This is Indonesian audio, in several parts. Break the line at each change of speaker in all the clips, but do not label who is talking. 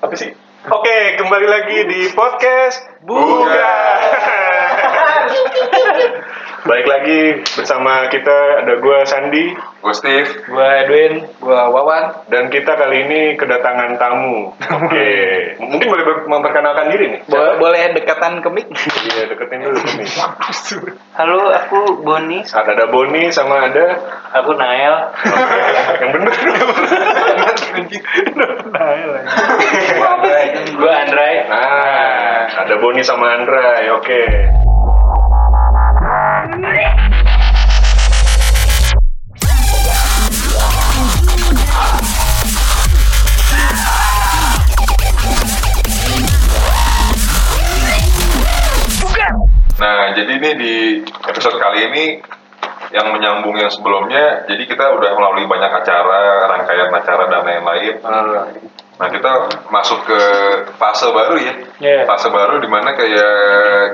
Apa sih? Oke, kembali lagi di podcast Buga. Baik lagi bersama kita ada gua Sandi
Gue Steve.
Gua Edwin, gua Wawan.
dan kita kali ini kedatangan tamu. Oke, mungkin boleh memperkenalkan diri nih.
Bo- boleh dekatan ke mic?
Iya, deketin dulu nih.
Halo, aku Boni.
Ada ada Boni sama ada
Aku Nael.
yang bener.
Gua Andrai.
Nah, ada Boni sama Andra. Oke.
Nah, jadi ini di episode kali ini yang menyambung yang sebelumnya, jadi kita udah melalui banyak acara, rangkaian acara dan lain-lain. Nah, kita masuk ke fase baru ya.
Iya.
Fase baru di mana kayak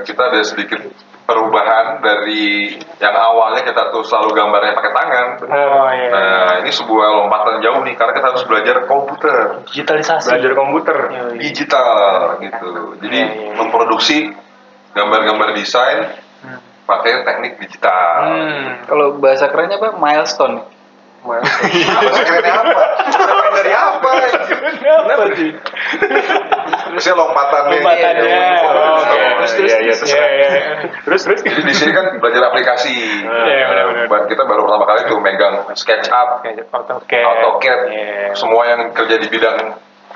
kita ada sedikit perubahan dari yang awalnya kita tuh selalu gambarnya pakai tangan.
Oh iya.
Nah, ini sebuah lompatan jauh nih karena kita harus belajar komputer,
Digitalisasi.
Belajar komputer.
Yoi.
digital gitu. Jadi
Iya, iya.
memproduksi gambar-gambar desain. Pakai teknik digital.
Hmm. Kalau bahasa kerennya apa? Milestone.
Bahasa kerennya apa? Dari apa?
Kenapa sih?
Maksudnya lompatannya.
Lompatannya.
Iya,
Oh, oke.
Terus terus
Iya, iya,
terus.
terserah.
Iya. Terus terus.
Jadi di sini kan belajar aplikasi.
Iya, benar-benar.
Buat kita baru pertama kali tuh megang SketchUp,
Kayak AutoCAD.
AutoCAD, semua yang kerja di bidang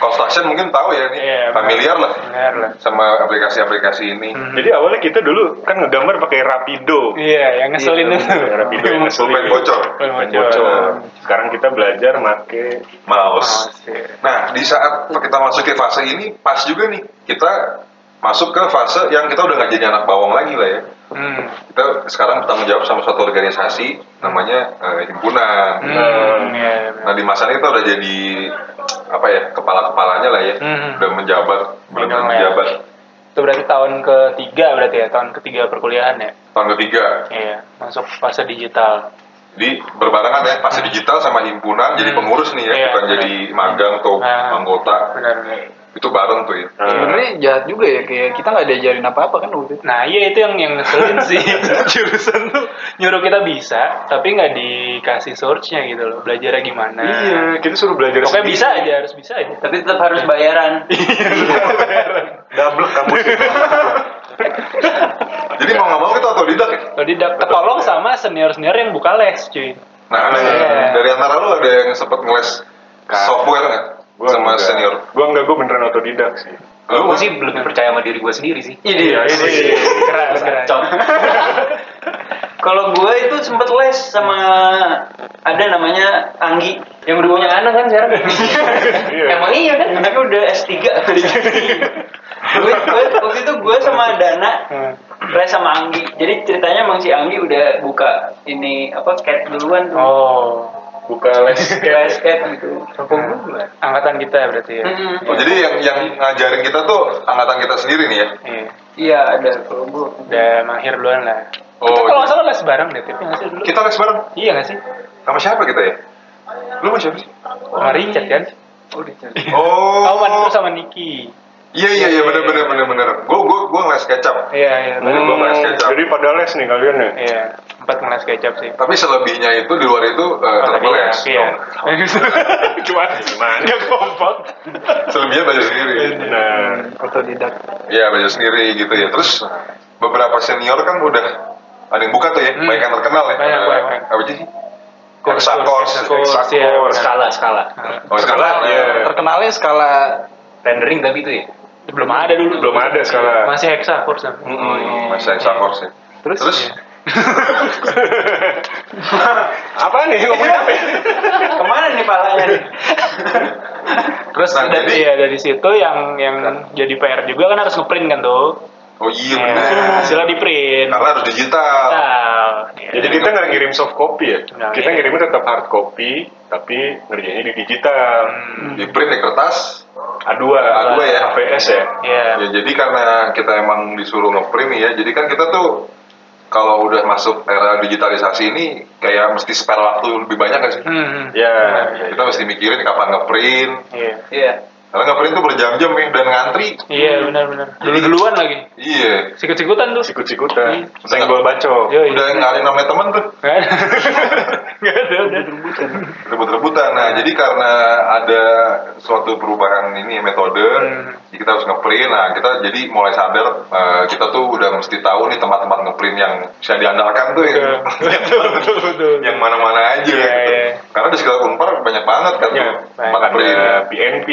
construction mungkin tahu ya nih,
Iya,
familiar lah
Benar lah.
sama aplikasi-aplikasi ini.
Hmm.
Jadi awalnya kita dulu kan ngegambar pakai Rapido.
Iya, yang ngeselin
Iya,
itu.
Rapido yang ngeselin.
Pulpen bocor.
Pulpen bocor.
Bocor. Sekarang kita belajar make
Mouse.
Masih.
Nah, di saat kita masuk ke fase ini, pas juga nih kita masuk ke fase yang kita udah nggak jadi anak bawang lagi lah ya.
Hmm.
Kita sekarang bertanggung jawab sama suatu organisasi namanya eh, himpunan.
Hmm. Iya.
Nah di masa ini kita udah jadi apa ya kepala-kepalanya lah ya,
Hmm.
udah menjabat,
Megang ya.
menjabat.
Itu berarti tahun ketiga berarti ya, tahun ketiga perkuliahan ya.
Tahun ketiga,
Iya, masuk fase digital.
di berbarengan ya fase digital sama himpunan jadi
Hmm.
pengurus nih ya,
Iya,
bukan
benar.
jadi magang atau
Nah.
anggota.
Benar benar.
Itu bareng tuh ya.
Sebenarnya jahat juga ya kayak kita nggak diajarin apa-apa kan waktu itu.
Nah iya itu yang yang ngeselin sih jurusan tuh nyuruh kita bisa tapi nggak dikasih source-nya gitu loh belajarnya gimana.
Iya, kita suruh belajar
Pokoknya
sendiri.
bisa aja harus bisa aja.
Tapi tetap harus bayaran.
Double kamu sih.
Jadi mau nggak mau kita otodidak ya.
Kalau tidak ketolong sama senior senior yang buka les cuy.
Nah, ada
Iya.
dari antara lu ada yang sempet ngeles software nggak
Gua
sama
enggak.
senior?
Gua enggak, gua beneran otodidak sih.
Lu
Gue sih lebih percaya sama diri gue sendiri sih.
Iya, ini.
Keras keras.
Kalau gue itu sempet les sama ada namanya Anggi yang udah punya anak kan sekarang.
Iya.
Emang iya kan anaknya udah S3. gue, gue waktu itu gue sama Dana
Hmm.
les sama Anggi. Jadi ceritanya emang si Anggi udah buka ini apa cat duluan tuh.
Oh.
Buka les
Les gitu.
Angkatan kita berarti ya.
Mm-mm.
Oh, jadi yang yang ngajarin kita tuh angkatan kita sendiri nih ya?
Iya.
Iya ada kalau gue.
Udah mahir duluan lah.
Oh,
kita kalau
iya.
nggak salah les bareng deh, tapi nggak sih dulu?
Kita les bareng
Iya nggak sih?
sama siapa kita ya? Lu sama siapa sih?
Sama Richard kan?
Oh,
Oh, man itu sama Niki.
Iya iya iya bener bener bener bener. Gue gue gue ngeles kecap.
Iya iya.
Tadi gua ngeles kecap.
Jadi pada les nih kalian ya.
Iya. Empat ngeles kecap sih.
Tapi selebihnya itu di luar itu eh, tetap
Otodidak,
les.
Iya.
Cuma gimana?
Nggak kompak.
Selebihnya belajar sendiri.
Nah,
Otodidak.
Iya belajar sendiri gitu ya. Terus beberapa senior kan udah ada yang buka tuh ya,
Hmm.
banyak yang terkenal ya.
Banyak, banyak.
Apa sih?
Iya, benar.
Skala skala.
Oh
Iya.
Terkenalnya skala
Rendering tapi itu ya.
Belum ada dulu.
belum ada skala.
Masih hexa kurs. kan?
Hmm, masa Eksa Kors ya.
terus,
Terus
Apa nih ngomongin apa? Ke
mana nih palanya nih?
Terus
Nah,
dari ya dari situ yang yang jadi PR juga kan harus ngeprint kan tuh.
Oh iya
Nah,
bener.
hasilnya di print.
Karena harus digital.
Nah,
Jadi kita nggak ngirim soft copy ya.
Nah,
kita
iya.
ngirimnya tetap hard copy, tapi ngerjainnya di digital.
Hmm.
Di print di kertas.
A2,
A2 ya?
APS ya.
Iya.
Ya jadi karena kita emang disuruh ngeprint ya, jadi kan kita tuh kalau udah masuk era digitalisasi ini kayak mesti spare waktu lebih banyak nggak sih?
Hmm.
Ya, ya,
Kita mesti mikirin kapan ngeprint.
Iya.
Iya.
Karena ngeprint tuh berjam-jam ya dan ngantri.
Iya, benar-benar. Dulu-duluan lagi.
Iya.
Sikut-sikutan tuh.
sikut-sikutan, senggol baco.
Yoi.
Udah nggak ada namanya temen tuh.
Nggak ada. Nggak ada, udah.
rebut-rebutan. Nah, jadi karena ada suatu perubahan ini metode,
Hmm.
kita harus ngeprint. Nah, kita jadi mulai sadar eh, kita tuh udah mesti tahu nih tempat-tempat ngeprint yang bisa diandalkan tuh yang
Betul, betul, betul.
yang mana-mana aja
Iya,
gitu.
iya.
Karena di sekitar Unpar banyak banget kan
Ya,
tempat
ada
ngeprint.
BNP,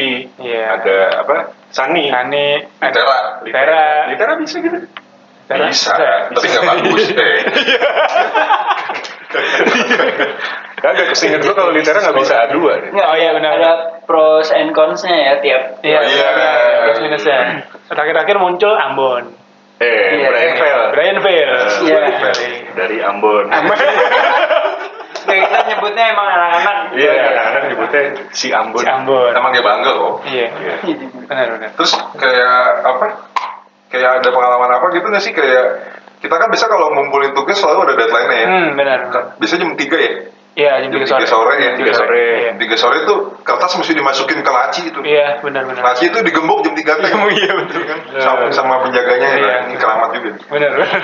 Iya.
ada apa? Sani.
Ani,
Litera.
Litera.
Litera bisa gitu.
Litera
Bisa, tapi nggak bagus. Eh.
Kagak kesingkat gua kalau litera nggak bisa A2 deh.
Oh iya, benar.
Ada pros and cons-nya ya tiap.
Iya,
Oh, iya.
iya, plus minusnya. Terakhir-terakhir muncul Ambon.
Eh,
Iya.
Brian Fell.
Brian Fail.
Iya.
Dari Ambon.
Nah, kita nyebutnya emang anak-anak.
Iya, anak-anak nyebutnya si Ambon.
Si Ambon.
Emang dia bangga loh.
Iya. Benar, benar.
Terus kayak apa? Kayak ada pengalaman apa gitu nggak sih kayak kita kan biasa kalau ngumpulin tugas selalu ada deadline-nya ya.
Hmm, benar.
Biasanya jam 3 ya.
Iya, jam
Jam
3 sore.
3 sore ya.
Jam
Tiga sore.
Iya.
Jam 3 sore itu kertas mesti dimasukin ke laci itu.
Iya, benar, benar.
Laci itu digembok jam 3 teh.
Iya, betul.
kan? Sama, sama penjaganya ya,
Iya.
ini keramat juga.
Benar, benar.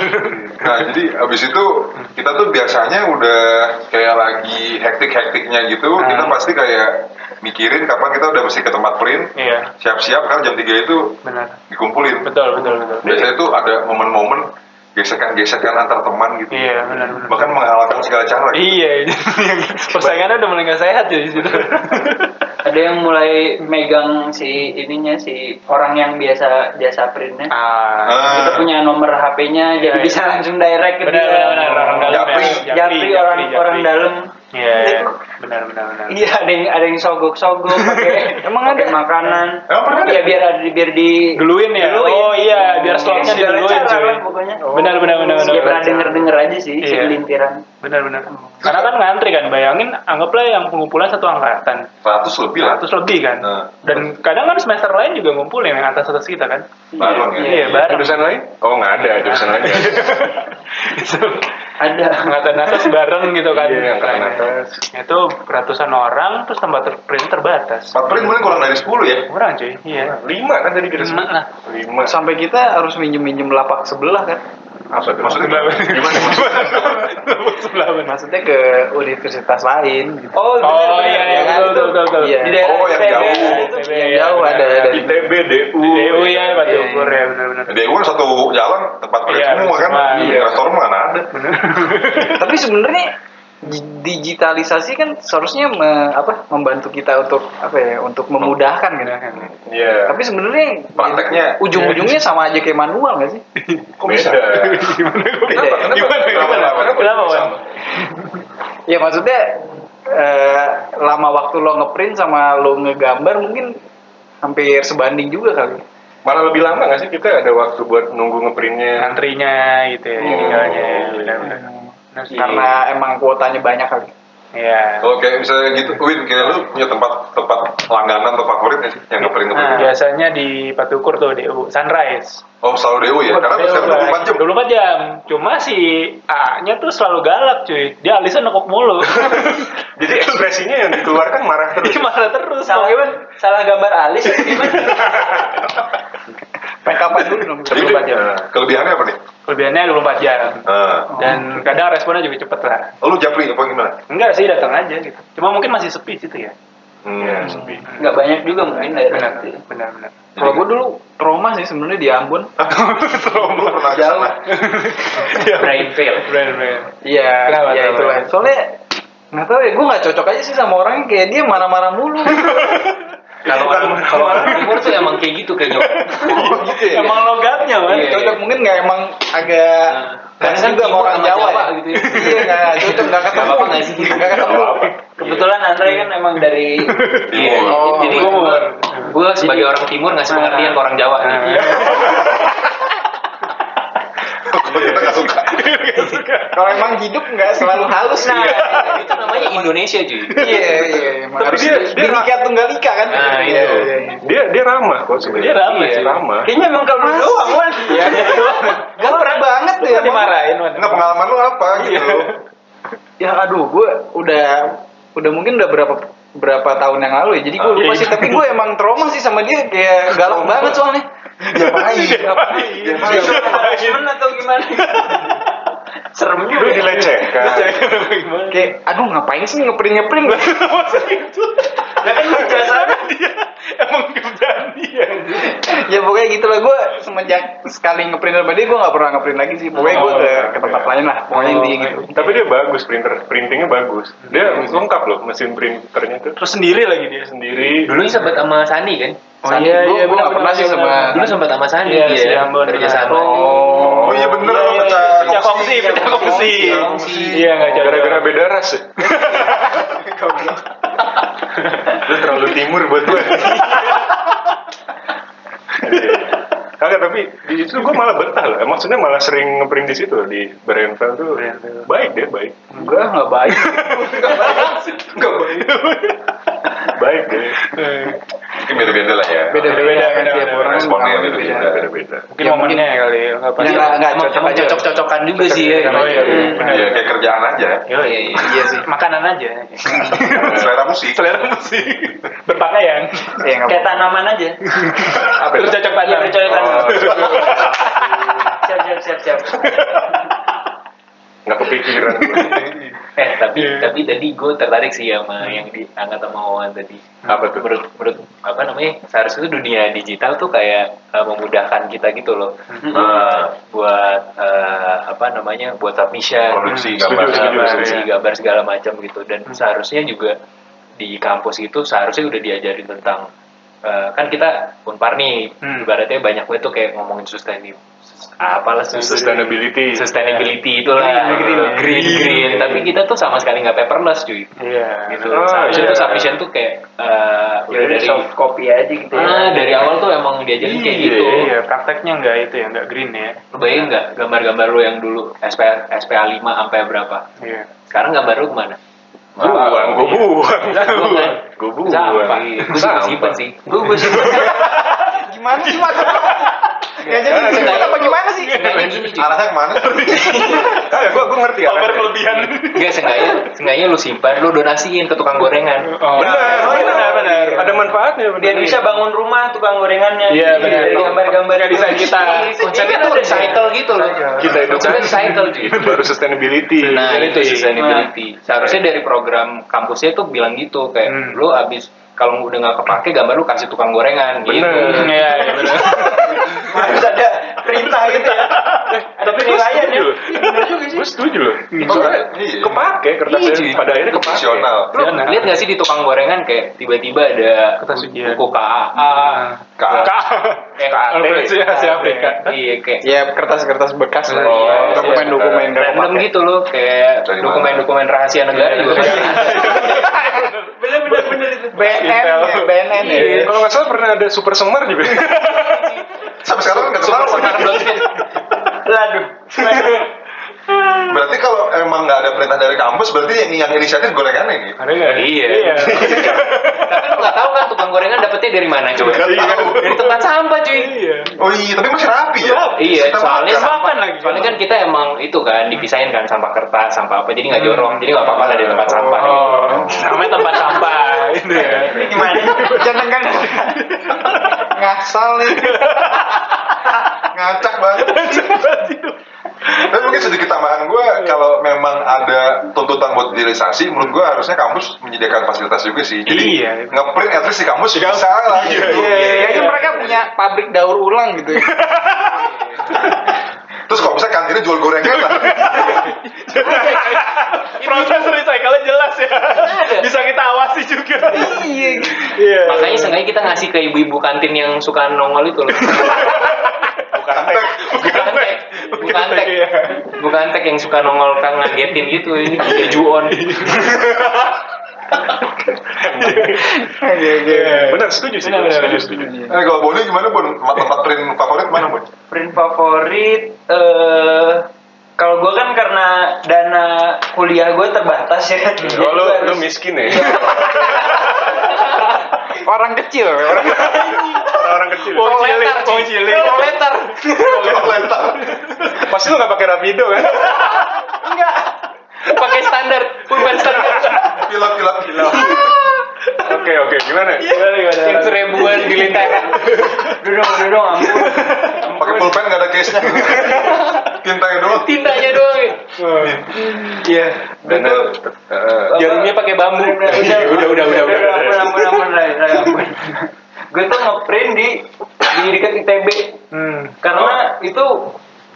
Nah, jadi abis itu kita tuh biasanya udah kayak lagi hektik-hektiknya gitu,
Hmm.
kita pasti kayak mikirin kapan kita udah mesti ke tempat print,
Iya,
siap-siap kan jam 3 itu
benar.
dikumpulin.
Betul, betul, betul.
Biasanya itu ada momen-momen gesekan-gesekan antar teman gitu.
Iya, benar, benar.
Bahkan menghalalkan segala cara. gitu.
Iya, yang persaingannya udah mulai nggak sehat ya di situ.
Ada yang mulai megang si ininya si orang yang biasa jasa printnya.
Ah,
Ah.
Kita punya nomor HP-nya jadi
Iya,
bisa
iya.
langsung direct ke
benar,
dia.
benar, benar. Orang dalam
Japri.
ya.
Japri, orang orang dalam.
Iya, iya. benar, benar, benar.
Iya, ada yang ada yang sogok-sogok pakai
Emang ada?
makanan.
Emang?
Iya, biar ada biar di
Duluin ya?
Duluin.
Oh iya, biar slotnya
Segala
diduluin
cara
cuy.
lah pokoknya.
Benar, benar, benar, benar.
Ya pernah denger-denger aja sih
Iya.
segelintiran.
Benar, benar. Karena kan ngantri kan, bayangin anggaplah yang pengumpulan satu angkatan.
100 lebih lah.
100 lebih kan.
Nah.
Dan kadang kan semester lain juga ngumpulin yang atas atas kita kan.
Bareng ya.
Iya, bareng.
Jurusan lain? Oh, nggak ada. Jurusan lain ada.
Angkatan atas bareng gitu kan.
Iya, angkatan atas.
Itu ratusan orang terus tempat ter- print terbatas.
Tempat print mungkin kurang dari 10 ya.
Kurang cuy, iya.
Lima kan tadi
Lima
sebut.
lah.
Lima.
Sampai kita harus minjem-minjem lapak sebelah kan.
Apa tuh?
Maksudnya gimana?
Sebelah benar.
Maksudnya ke universitas lain gitu.
Oh,
Oh iya, iya,
Ya kan?
betul, betul, betul, betul.
Iya.
Di daerah
Oh, yang jauh.
Yang
iya,
jauh
benar.
ada dari
ITB, DU.
DU ya, Pak
Iya,
Tukur ya, benar-benar.
Dia kan satu jalan tempat
Iya,
semua kan. Di
iya.
Restoran mana ada.
Tapi sebenarnya di- digitalisasi kan seharusnya me- apa membantu kita untuk apa ya untuk memudahkan gitu.
Iya.
Tapi sebenarnya
Prakteknya
ujung-ujungnya sama aja kayak manual nggak sih?
kok bisa?
Gimana? kok
Beda
bisa?
ya?
Gimana? Gimana?
Kenapa?
Kenapa, Wan?
Sama.
Ya maksudnya eh, lama waktu lo ngeprint sama lo ngegambar mungkin hampir sebanding juga kali.
Malah lebih lama nggak sih kita ada waktu buat nunggu ngeprintnya?
Antrinya gitu ya,
Oh.
tinggalnya ya, benar-benar. Nah,
Karena emang kuotanya banyak kali.
Iya.
Kalau kayak misalnya gitu, Win, kayak lu punya tempat tempat langganan atau favorit nggak sih yang ngeprint
Nah,
ngeprint?
biasanya di Patukur tuh DU Sunrise.
Oh selalu Dewo ya? Karena sekarang 24 jam.
24 jam. Cuma si A-nya tuh selalu galak cuy. Dia alisnya nekuk mulu.
Jadi ekspresinya yang dikeluarkan marah terus.
Marah terus.
Salah
Bagaimana?
salah gambar alis gimana?
Pengen kapan dulu dong?
Jadi
24 jam.
kelebihannya apa nih?
Kelebihannya 24 jam.
Nah,
Dan kadang responnya juga cepet lah.
oh, lu japri apa gimana?
Enggak sih datang aja gitu. Cuma mungkin masih sepi situ ya.
Hmm.
Iya, sepi.
Nggak banyak juga mungkin daerah
Benar, benar, benar.
Kalau gue dulu trauma sih sebenarnya di Ambon.
Lu pernah
Jauh.
Brain fail.
Benar, benar.
Iya,
Kenapa,
ya
kenapa?
itulah. Soalnya nggak tahu ya, gue nggak cocok aja sih sama orangnya kayak dia marah-marah mulu.
Kalau orang kalau orang timur tuh emang kayak gitu kayaknya.
gitu ya.
Emang logatnya, man.
Iya.
cocok mungkin nggak emang agak
Karena
Kadang
kan
juga orang Jawa,
Jawa
ya.
gitu ya.
iya nggak cocok nggak ketemu
nggak sih?
nggak ketemu
Kebetulan Andre kan emang dari
Timur.
Oh,
jadi gua sebagai orang timur ngasih pengertian ke orang Jawa
Nah.
gitu.
walaupun kita nggak suka.
Kalau emang hidup nggak selalu halus
Nah,
nih.
itu namanya Indonesia cuy.
Iya, iya, emang
Tapi
harus
dia- dia-
Bhinneka Tunggal Ika kan.
Nah,
Iya, iya, iya.
Dia dia ramah kok sebenarnya.
Dia ramah,
Iya,
sih.
ramah.
Kayaknya emang
Mas.
doang, Wan.
Iya. Galak banget
Lu
ya.
kan dimarahin.
Nggak pengalaman lu apa gitu?
Ya aduh, gue udah udah mungkin udah berapa berapa tahun yang lalu ya. Jadi gue
Ah,
lupa
iya.
sih, tapi gue emang trauma sih sama dia kayak galak banget soalnya.
Diapain? Diapain?
Temen atau gimana? Serem
Lu
juga. ya.
dilecehkan.
Kayak aduh ngapain sih ngeprint ngeprint
Lah kan lu jasa
dia emang kerjaan dia.
ya pokoknya gitu lah gue semenjak sekali ngeprint sama dia gue nggak pernah ngeprint lagi sih pokoknya gue
Oh,
ke, ke tempat
iya.
lain lah pokoknya
Oh,
intinya gitu
Tapi dia bagus printer, printingnya bagus. Dia lengkap loh mesin printernya tuh.
Terus sendiri lagi dia.
Sendiri.
Dulu sempat sama Sandi kan?
Oh
Sandi,
iya,
iya,
gue nggak pernah sih sama
Dulu sempat sama Sandi
Iya, Ambon,
kerja sama.
Oh iya bener
Iya, iya,
pecah
pecah kongsi, pecah kongsi. Iya nggak jadi.
Gara-gara beda ras ya? Lu terlalu timur buat gue. Kagak tapi di situ gue malah betah loh. Maksudnya malah sering ngeprint di situ di Berenville tuh. Baik dia baik.
enggak nggak baik
Enggak baik. baik deh.
Mungkin beda-beda lah ya.
beda-beda kan
Beda,
tiap
beda,
orang
responnya beda-beda.
Beda-beda.
Mungkin
Ya,
momennya kali ya. nggak pas.
Ya, nggak- nggak
Emang-
cocok
cocok-cocokan juga sih ya.
Oh, iya, iya.
Iya kayak kerjaan aja.
Iya, iya, iya.
iya sih
Makanan aja.
Selera musik.
Selera musik. Berpakaian.
ya nggak
Kayak tanaman aja.
Bercocok
Iya,
tanam.
bercocok tanam. Siap, siap, siap, siap.
Nggak kepikiran.
Eh tapi
Iya.
tapi tadi gue tertarik sih sama yang diangkat sama Wawan tadi.
Apa tuh?
Menurut menurut apa namanya? Seharusnya tuh dunia digital tuh kayak eh, memudahkan kita gitu loh. Eh, buat eh, apa namanya? Buat submission,
Produksi gambar.
produksi
setuju.
gambar segala macam gitu. Dan seharusnya juga di kampus itu seharusnya udah diajarin tentang eh, kan kita unpar nih,
Hmm.
ibaratnya banyak banget tuh kayak ngomongin sustainability apalah
Sustainability.
sustainability itulah
Green, green.
green green tapi kita tuh sama sekali nggak paperless cuy
Iya.
gitu
Oh,
seharusnya
iya.
tuh submission tuh kayak udah
Jadi
dari
soft copy aja gitu ya.
ah, dari awal tuh emang diajarin kayak
Iya,
gitu
Iya, prakteknya nggak itu ya, nggak green ya.
lu bayangin nggak gambar-gambar lu yang dulu SP, SPA 5 sampai berapa
Iya.
sekarang gambar lu ke mana
Gue buang, gue buang.
Gua kan
Gue buang.
sampah gue juga simpen sih gue gue simpen
gimana sih maksudnya ya jadi simpan apa gimana sih
Seenggaknya gini cuy
Arahnya ke mana?
Kagak, gue gue ngerti. Arahnya.
kelebihan.
Enggak, seenggaknya, seenggaknya lu simpan, lu donasiin ke tukang gorengan
Oh,
Benar,
benar, benar.
Ada manfaatnya. benar.
Biar bisa bangun rumah tukang gorengannya.
Iya, benar.
Gambar-gambar
Nggak bisa kita.
konsepnya tuh recycle gitu loh
Kita hidup
konsepnya recycle cuy
Itu baru sustainability.
Nah itu
Sustainability.
sustainability. Seharusnya dari program kampusnya tuh bilang gitu kayak
Hmm.
lu abis kalau udah nggak kepake gambar lu kasih tukang gorengan gitu.
Bener.
Iya, iya benar.
Harus ada perintah gitu ya. Ada
Tapi gue
penilaian
setuju
ya.
loh. Gue setuju loh. Soalnya
Iya.
kepake kertasnya.
Iya, cuy.
Pada akhirnya kepake.
Profesional.
Lu
Bener.
lihat nggak sih di tukang gorengan kayak tiba-tiba ada
Kertas ujian.
buku KAA,
Kak.
eh
KAT.
Asia Afrika.
iya kayak
ya kertas-kertas bekas lah
Oh,
Iya, dokumen-dokumen
random gitu loh kayak dokumen-dokumen rahasia negara juga kan.
Bener-bener bener itu.
BNN
Intel.
ya BNN ya
Iya. Kalau nggak salah pernah ada super semar juga.
Sampai sekarang nggak
Super
tahu.
Laduh.
Berarti kalau emang nggak ada perintah dari kampus, berarti yang, yang inisiatif gorengan ini.
Ada nggak?
Iya.
Iya.
Tapi lu nggak tahu tukang gorengan dapetnya dari mana coba?
Iya.
Dari tempat sampah cuy.
Iya.
Oh iya, tapi masih rapi ya.
Iya,
Kita
soalnya
makan.
sampah
lagi.
Soalnya kan kita emang itu kan dipisahin kan sampah kertas, sampah apa, jadi nggak jorong, jadi nggak apa-apa lah di tempat sampah.
Oh, namanya tempat sampah itu ya.
Ini gimana?
jangan kan ngasal nih
ngacak banget. Tapi mungkin sedikit tambahan gue, kalau memang ada tuntutan buat digitalisasi, menurut gue harusnya kampus menyediakan fasilitas juga sih. Jadi
Iya.
ngeprint at least di kampus bisa lah gitu.
ya kan mereka punya pabrik daur ulang gitu ya
Terus kalau bisa kantinnya jual gorengan lah.
Proses recycle jelas ya. Bisa kita awasi juga.
iya
Iya.
Makanya sengaja kita ngasih ke ibu-ibu kantin yang suka nongol itu loh.
Bukan tek.
Bukan tek, bukan tek,
iya.
bukan tek yang suka nongol kan ngagetin gitu ini keju on.
Iya, iya.
Benar, setuju sih.
Benar, benar,
setuju.
Eh kalau Boni gimana Bon? Tempat tempat print favorit mana Bon?
print favorit eh kalau gue kan karena dana kuliah gue terbatas ya jadi
Oh, lu,
gua
lu
harus-
miskin ya?
Orang kecil, orang
Orang-orang kecil.
Wong cilik, wong cilik.
proletar.
Pasti lu gak pakai rapido kan?
Pakai standar, urban standar.
Pilot pilot pilot.
Oke, oke. Gimana?
Gimana gimana? Yang seribuan di lintera.
dudung dudung ampun
Pakai pulpen nggak ada case-nya. Tintanya doang.
Tintanya doang. ya.
Iya.
Benar. Eh,
Jarumnya pakai bambu.
udah
Udah, udah, udah,
ampun ampun ampun ampun gue tuh ngeprint di di dekat ITB
Hmm.
karena itu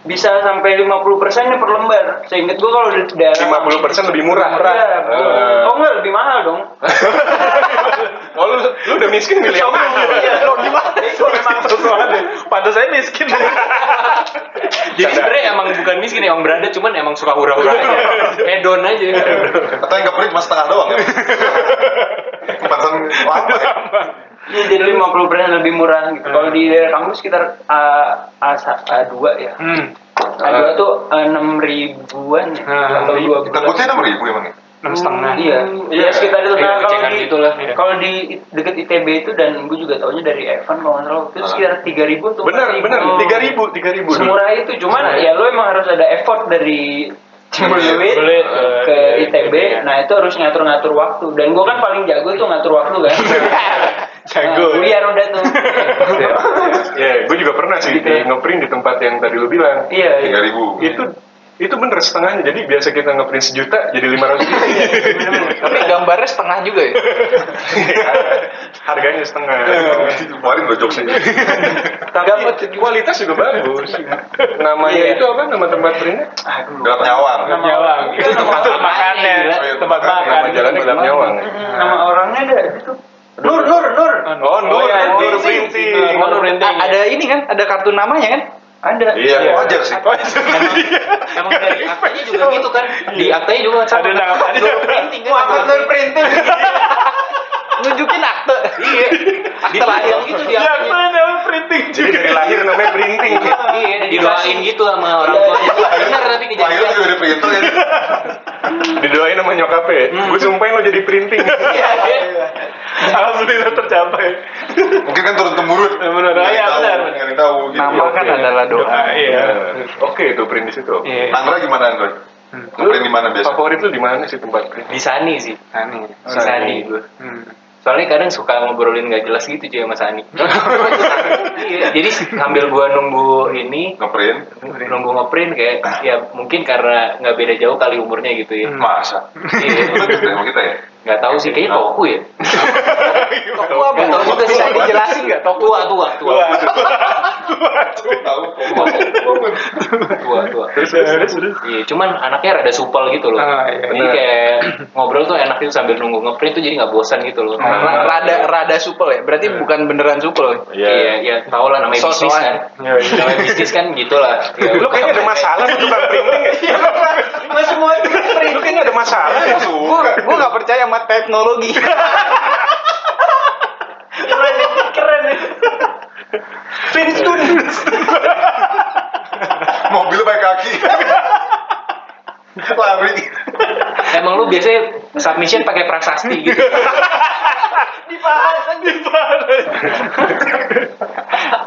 bisa sampai 50% nya per lembar seingat gue kalau di daerah
50% lebih murah.
Iya, betul.
Eh.
Oh enggak, lebih mahal dong.
Oh, lu, lu udah miskin milih yang mana?
Lo gimana? Itu emang
Pantas saya miskin. Jadi sebenarnya emang bukan miskin, emang berada, cuman emang suka hura-hura aja. Hedon aja.
Atau yang keprint mas setengah doang ya? Pantesan lama ya?
Iya, jadi 50% lebih murah gitu. Kalau di daerah kampus sekitar A, A, A2 ya.
Hmm.
A2 tuh enam ribuan ya.
Ah,
atau dua
enam ribu emang ya?
Enam setengah.
Iya, iya sekitar itu.
Iya,
Nah, kalau di
gitulah, iya.
kalau di deket ITB itu dan gue juga taunya dari Evan kalau nggak salah itu
Ah.
sekitar tiga ribu tuh.
Benar,
4.000.
benar.
Oh.
3000, 3000 dulu.
Semurah itu, cuman ya lo emang harus ada effort dari Cibulit
Cibulit
ke,
ke
ITB.
ITB.
Nah itu harus ngatur-ngatur waktu. Dan gue kan paling jago tuh ngatur waktu kan.
Jago.
Nah, biar udah tuh.
Ya, gue juga pernah sih di ngeprint di tempat yang tadi lu bilang.
iya.
Tiga
iya.
ribu.
Itu itu bener setengahnya. Jadi biasa kita ngeprint sejuta jadi 500 ribu.
Tapi gambarnya setengah juga ya.
Harganya setengah.
Kemarin lo jokesnya.
Tapi kualitas juga bagus. Namanya
Iya.
itu apa? Nama tempat printnya?
Gelap nyawang.
Nama-
Nyawang. Itu tempat makannya.
Oh, iya,
Tempat
makan.
makan.
Nama jalannya Gelap Nyawang. ya?
Nama orangnya ada itu. Nur, Nur, Nur.
Oh, Nur,
iya,
Nur Printing.
ada ini kan, ada kartu namanya kan?
Ada.
Iya, wajar sih.
Emang dari aktanya juga gitu kan. Di aktanya juga sama. Ada nama. Ada printing kan.
Printing.
Nunjukin akte.
Iya. Dipajang gitu di aktanya.
printing. Jadi dari lahir namanya printing.
Iya, didoain gitu sama orang tuanya. Benar tapi
Lahir
kejadian.
juga dari printer ya.
Didoain sama nyokapnya. Gue sumpahin lo jadi printing.
Alhamdulillah tercapai.
Mungkin kan turun temurun.
Benar, iya,
tahu,
benar.
tahu gitu.
Nama kan adalah doa.
Iya.
Oke, itu print di situ.
Iya.
Nangra gimana Android? Ngeprint di mana biasa?
Favorit lu di mana sih tempat print?
Di Sani sih. Di Sani gue.
Hmm.
Soalnya kadang suka ngobrolin gak jelas gitu cuy sama Sani. iya, jadi sambil gua nunggu ini
Ngeprint?
nunggu ngeprint kayak ya mungkin karena nggak beda jauh kali umurnya gitu ya.
Masa?
Iya.
Gitu kita ya?
Nggak tahu sih kayaknya toku ya.
Toku apa?
Nggak tahu juga sih.
Bisa dijelasin nggak? Toku
Tua tua tua.
Tahu.
Tua tua.
Terus, terus, terus, terus.
Iya, cuman anaknya rada supel gitu loh.
Ah, iya.
Jadi kayak ngobrol tuh enak itu sambil nunggu ngeprint tuh jadi nggak bosan gitu loh.
Ra- Rada rada supel ya. Berarti bukan beneran supel.
Iya, ya tau lah namanya bisnis kan. namanya bisnis kan gitulah. Ya,
Lu kayaknya ada masalah sama tukang printing ya?
Mas semua
kayaknya ada masalah ya?
Gua gua nggak percaya sama teknologi.
keren, keren. Finstun.
Mobil pakai kaki. Lari.
Emang lu biasanya submission pakai prasasti gitu.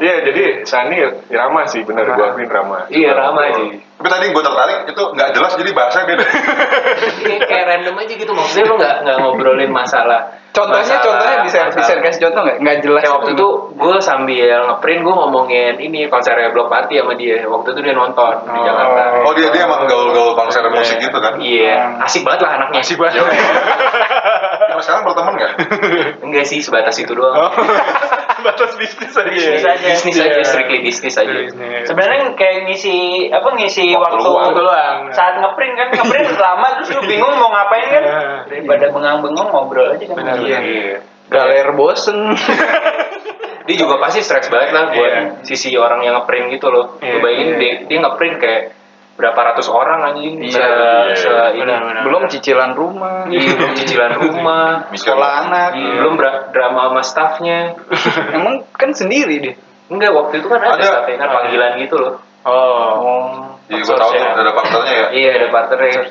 Iya, jadi Sani ramah sih, bener gua akuin ramah.
iya, ramah sih.
Tapi tadi gue tertarik itu nggak jelas jadi bahasa beda.
Iya, kayak random aja gitu maksudnya lu nggak nggak ngobrolin masalah.
Contohnya
masalah-
contohnya bisa bisa
masalah.
kasih contoh nggak? Nggak jelas.
Kayak waktu itu gue sambil ngeprint gue ngomongin ini konsernya Block Party sama dia. Waktu itu dia nonton di Jakarta.
Oh dia dia emang gaul-gaul konser musik gitu kan?
Iya, asik banget lah anaknya. Asik banget.
Kalau sekarang berteman nggak?
Enggak sih, sebatas itu doang.
Batas bisnis aja.
Bisnis aja.
bisnis aja, strictly bisnis aja.
Sebenarnya kayak ngisi apa ngisi
Waktu
waktu,
luang.
Waktu luang.
saat ngeprint kan ngeprint lama terus lu bingung mau ngapain kan daripada bengang-bengong ngobrol aja kan
Benar,
Iya.
Iya.
galer bosen.
Dia juga pasti stres banget lah buat
Iya.
sisi orang yang ngeprint gitu loh.
Iya,
Lu bayangin
iya.
dia, dia ngeprint kayak berapa ratus orang anjing
Iya,
se,
iya,
se
iya.
ini
belum cicilan rumah
Iya, belum cicilan rumah
sekolah anak
Iya, belum dra- drama sama staffnya
emang kan sendiri deh
enggak waktu itu kan ada,
Ada.
staffnya kan panggilan gitu loh
Oh.
oh
Iya, gue tahu tuh ada partnernya ya.
iya ada partnernya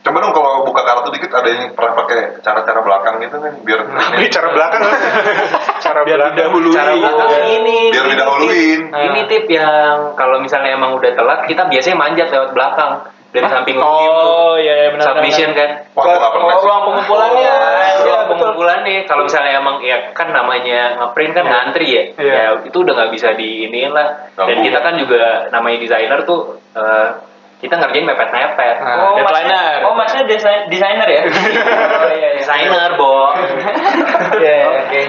Coba dong kalau buka kartu dikit ada yang pernah pakai cara-cara belakang gitu kan biar
Ini cara belakang kan? cara
Biar
belakang.
didahului.
cara belakang ini
biar
ini
didahuluin.
tip- ini tip yang kalau misalnya emang udah telat kita biasanya manjat lewat belakang dari samping ruang tuh
Oh, iya iya benar.
submission kan
Wah, pernah sih.
ruang pengumpulannya.
Iya,
Iya, betul.
pengumpulan nih kalau misalnya emang ya kan namanya ngeprint kan ngantri ya.
Iya.
Ya itu udah nggak bisa diiniin lah. Dan kita kan juga namanya desainer tuh eh, kita ngerjain mepet-mepet.
Nah,
Oh,
deadliner.
maksudnya, oh maksudnya desain, desainer ya? oh iya iya.
Desainer, Bo.
Iya.
Oke.